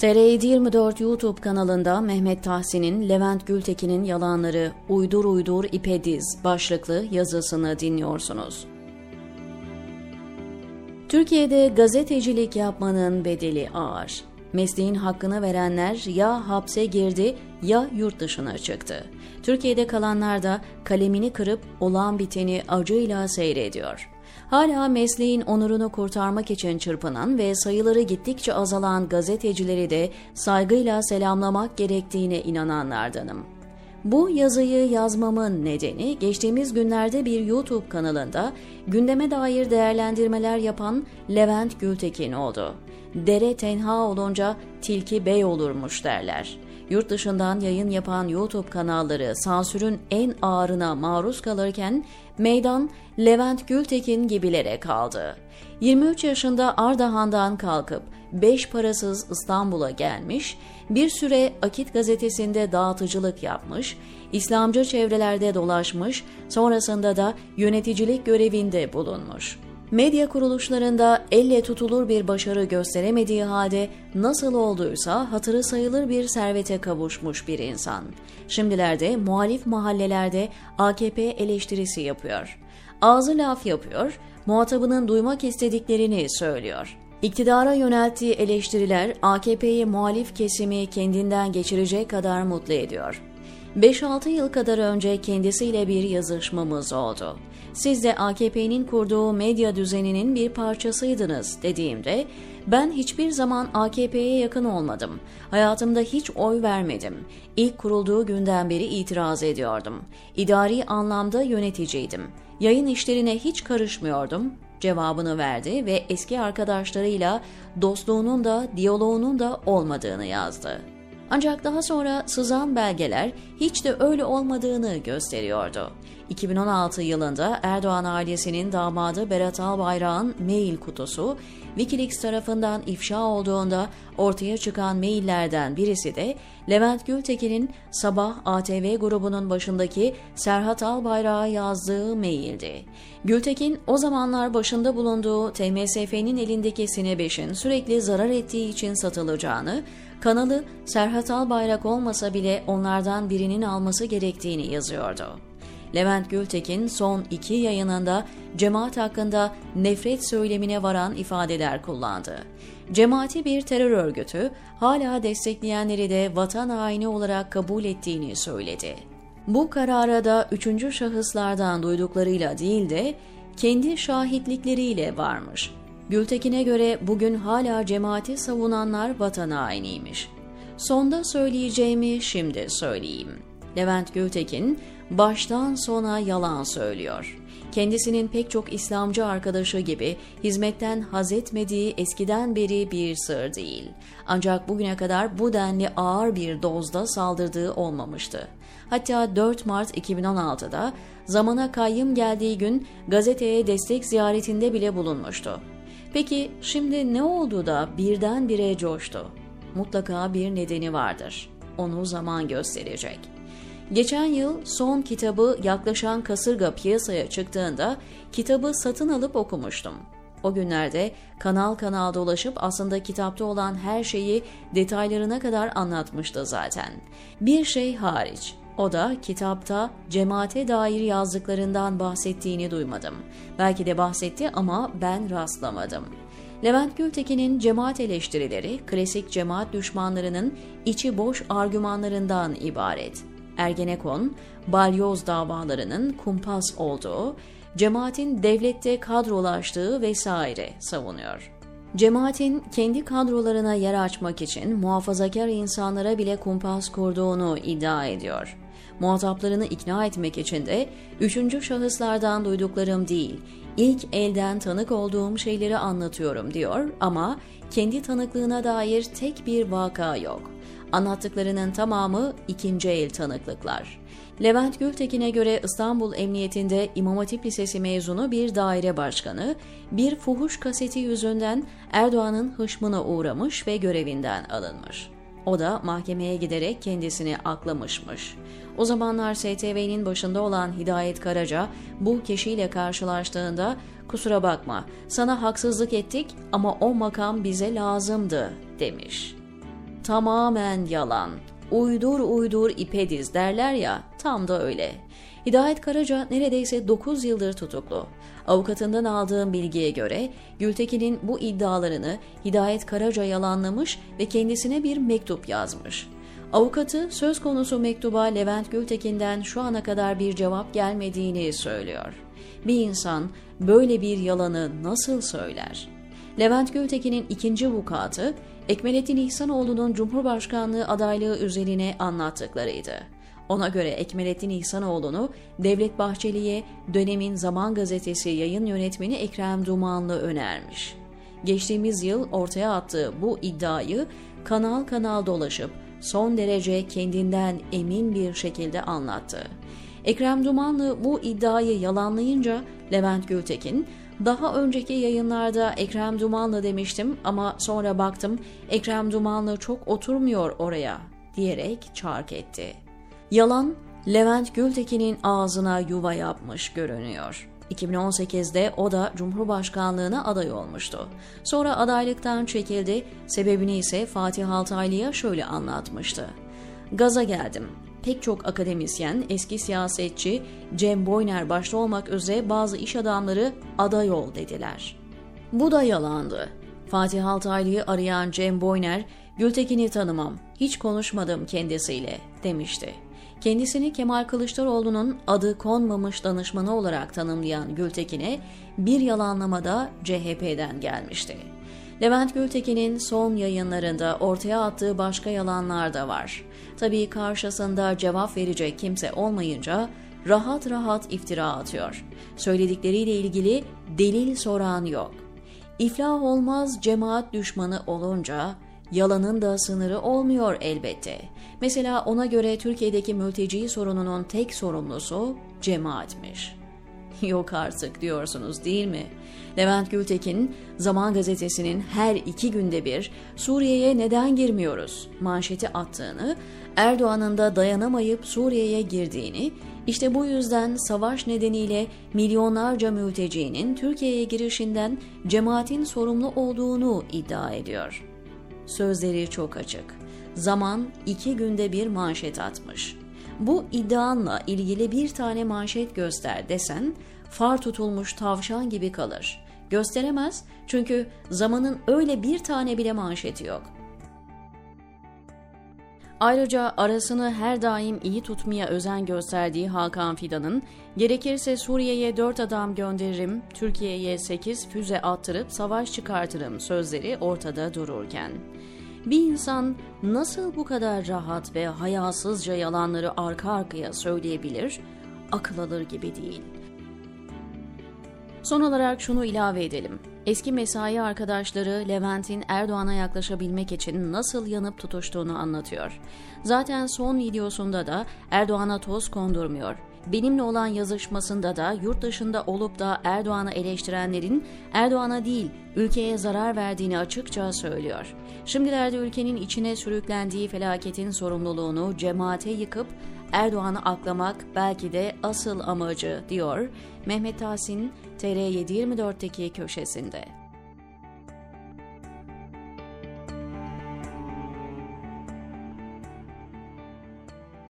TR24 YouTube kanalında Mehmet Tahsin'in Levent Gültekin'in yalanları uydur uydur ipe diz başlıklı yazısını dinliyorsunuz. Türkiye'de gazetecilik yapmanın bedeli ağır. Mesleğin hakkını verenler ya hapse girdi ya yurt dışına çıktı. Türkiye'de kalanlar da kalemini kırıp olan biteni acıyla seyrediyor. Hala mesleğin onurunu kurtarmak için çırpınan ve sayıları gittikçe azalan gazetecileri de saygıyla selamlamak gerektiğine inananlardanım. Bu yazıyı yazmamın nedeni geçtiğimiz günlerde bir YouTube kanalında gündeme dair değerlendirmeler yapan Levent Gültekin oldu. Dere tenha olunca tilki bey olurmuş derler. Yurt dışından yayın yapan YouTube kanalları sansürün en ağırına maruz kalırken meydan Levent Gültekin gibilere kaldı. 23 yaşında Ardahan'dan kalkıp beş parasız İstanbul'a gelmiş, bir süre Akit gazetesinde dağıtıcılık yapmış, İslamcı çevrelerde dolaşmış, sonrasında da yöneticilik görevinde bulunmuş. Medya kuruluşlarında elle tutulur bir başarı gösteremediği halde nasıl olduysa hatırı sayılır bir servete kavuşmuş bir insan. Şimdilerde muhalif mahallelerde AKP eleştirisi yapıyor. Ağzı laf yapıyor, muhatabının duymak istediklerini söylüyor. İktidara yönelttiği eleştiriler AKP'yi muhalif kesimi kendinden geçirecek kadar mutlu ediyor. 5-6 yıl kadar önce kendisiyle bir yazışmamız oldu. Siz de AKP'nin kurduğu medya düzeninin bir parçasıydınız dediğimde ben hiçbir zaman AKP'ye yakın olmadım. Hayatımda hiç oy vermedim. İlk kurulduğu günden beri itiraz ediyordum. İdari anlamda yöneticiydim. Yayın işlerine hiç karışmıyordum cevabını verdi ve eski arkadaşlarıyla dostluğunun da diyaloğunun da olmadığını yazdı. Ancak daha sonra sızan belgeler hiç de öyle olmadığını gösteriyordu. 2016 yılında Erdoğan ailesinin damadı Berat Albayrak'ın mail kutusu Wikileaks tarafından ifşa olduğunda ortaya çıkan maillerden birisi de Levent Gültekin'in Sabah ATV grubunun başındaki Serhat Albayrak'a yazdığı maildi. Gültekin o zamanlar başında bulunduğu TMSF'nin elindeki Sine 5'in sürekli zarar ettiği için satılacağını, kanalı Serhat Albayrak olmasa bile onlardan birinin alması gerektiğini yazıyordu. Levent Gültekin son iki yayınında cemaat hakkında nefret söylemine varan ifadeler kullandı. Cemaati bir terör örgütü, hala destekleyenleri de vatan haini olarak kabul ettiğini söyledi. Bu karara da üçüncü şahıslardan duyduklarıyla değil de kendi şahitlikleriyle varmış. Gültekin'e göre bugün hala cemaati savunanlar vatan hainiymiş. Sonda söyleyeceğimi şimdi söyleyeyim. Levent Gültekin baştan sona yalan söylüyor. Kendisinin pek çok İslamcı arkadaşı gibi hizmetten haz etmediği eskiden beri bir sır değil. Ancak bugüne kadar bu denli ağır bir dozda saldırdığı olmamıştı. Hatta 4 Mart 2016'da zamana kayyım geldiği gün gazeteye destek ziyaretinde bile bulunmuştu. Peki şimdi ne oldu da birdenbire coştu? Mutlaka bir nedeni vardır. Onu zaman gösterecek. Geçen yıl son kitabı yaklaşan kasırga piyasaya çıktığında kitabı satın alıp okumuştum. O günlerde kanal kanal dolaşıp aslında kitapta olan her şeyi detaylarına kadar anlatmıştı zaten. Bir şey hariç, o da kitapta cemaate dair yazdıklarından bahsettiğini duymadım. Belki de bahsetti ama ben rastlamadım. Levent Gültekin'in cemaat eleştirileri klasik cemaat düşmanlarının içi boş argümanlarından ibaret. Ergenekon, balyoz davalarının kumpas olduğu, cemaatin devlette kadrolaştığı vesaire savunuyor. Cemaatin kendi kadrolarına yer açmak için muhafazakar insanlara bile kumpas kurduğunu iddia ediyor. Muhataplarını ikna etmek için de üçüncü şahıslardan duyduklarım değil, ilk elden tanık olduğum şeyleri anlatıyorum diyor ama kendi tanıklığına dair tek bir vaka yok. Anlattıklarının tamamı ikinci el tanıklıklar. Levent Gültekin'e göre İstanbul Emniyetinde İmam Hatip Lisesi mezunu bir daire başkanı, bir fuhuş kaseti yüzünden Erdoğan'ın hışmına uğramış ve görevinden alınmış. O da mahkemeye giderek kendisini aklamışmış. O zamanlar STV'nin başında olan Hidayet Karaca bu kişiyle karşılaştığında kusura bakma sana haksızlık ettik ama o makam bize lazımdı demiş. Tamamen yalan. Uydur uydur ipe diz derler ya tam da öyle. Hidayet Karaca neredeyse 9 yıldır tutuklu. Avukatından aldığım bilgiye göre Gültekin'in bu iddialarını Hidayet Karaca yalanlamış ve kendisine bir mektup yazmış. Avukatı söz konusu mektuba Levent Gültekin'den şu ana kadar bir cevap gelmediğini söylüyor. Bir insan böyle bir yalanı nasıl söyler? Levent Gültekin'in ikinci vukuatı Ekmelettin İhsanoğlu'nun Cumhurbaşkanlığı adaylığı üzerine anlattıklarıydı. Ona göre Ekmelettin İhsanoğlu'nu Devlet Bahçeli'ye dönemin Zaman Gazetesi yayın yönetmeni Ekrem Dumanlı önermiş. Geçtiğimiz yıl ortaya attığı bu iddiayı kanal kanal dolaşıp son derece kendinden emin bir şekilde anlattı. Ekrem Dumanlı bu iddiayı yalanlayınca Levent Gültekin, daha önceki yayınlarda Ekrem Dumanlı demiştim ama sonra baktım Ekrem Dumanlı çok oturmuyor oraya diyerek çark etti. Yalan Levent Gültekin'in ağzına yuva yapmış görünüyor. 2018'de o da Cumhurbaşkanlığına aday olmuştu. Sonra adaylıktan çekildi, sebebini ise Fatih Altaylı'ya şöyle anlatmıştı. Gaza geldim. Pek çok akademisyen, eski siyasetçi, Cem Boyner başta olmak üzere bazı iş adamları aday ol dediler. Bu da yalandı. Fatih Altaylı'yı arayan Cem Boyner, Gültekin'i tanımam, hiç konuşmadım kendisiyle demişti. Kendisini Kemal Kılıçdaroğlu'nun adı konmamış danışmanı olarak tanımlayan Gültekin'e bir yalanlamada CHP'den gelmişti. Levent Gültekin'in son yayınlarında ortaya attığı başka yalanlar da var. Tabii karşısında cevap verecek kimse olmayınca rahat rahat iftira atıyor. Söyledikleriyle ilgili delil soran yok. İflah olmaz cemaat düşmanı olunca Yalanın da sınırı olmuyor elbette. Mesela ona göre Türkiye'deki mülteci sorununun tek sorumlusu cemaatmiş. Yok artık diyorsunuz değil mi? Levent Gültekin, Zaman Gazetesi'nin her iki günde bir Suriye'ye neden girmiyoruz manşeti attığını, Erdoğan'ın da dayanamayıp Suriye'ye girdiğini, işte bu yüzden savaş nedeniyle milyonlarca mültecinin Türkiye'ye girişinden cemaatin sorumlu olduğunu iddia ediyor. Sözleri çok açık. Zaman iki günde bir manşet atmış. Bu iddianla ilgili bir tane manşet göster desen far tutulmuş tavşan gibi kalır. Gösteremez çünkü zamanın öyle bir tane bile manşeti yok. Ayrıca arasını her daim iyi tutmaya özen gösterdiği Hakan Fidan'ın gerekirse Suriye'ye 4 adam gönderirim, Türkiye'ye 8 füze attırıp savaş çıkartırım sözleri ortada dururken bir insan nasıl bu kadar rahat ve hayasızca yalanları arka arkaya söyleyebilir? Akıl alır gibi değil. Son olarak şunu ilave edelim. Eski mesai arkadaşları Levent'in Erdoğan'a yaklaşabilmek için nasıl yanıp tutuştuğunu anlatıyor. Zaten son videosunda da Erdoğan'a toz kondurmuyor. Benimle olan yazışmasında da yurt dışında olup da Erdoğan'ı eleştirenlerin Erdoğan'a değil ülkeye zarar verdiğini açıkça söylüyor. Şimdilerde ülkenin içine sürüklendiği felaketin sorumluluğunu cemaate yıkıp Erdoğan'ı aklamak belki de asıl amacı diyor Mehmet Tahsin TR724'teki köşesinde.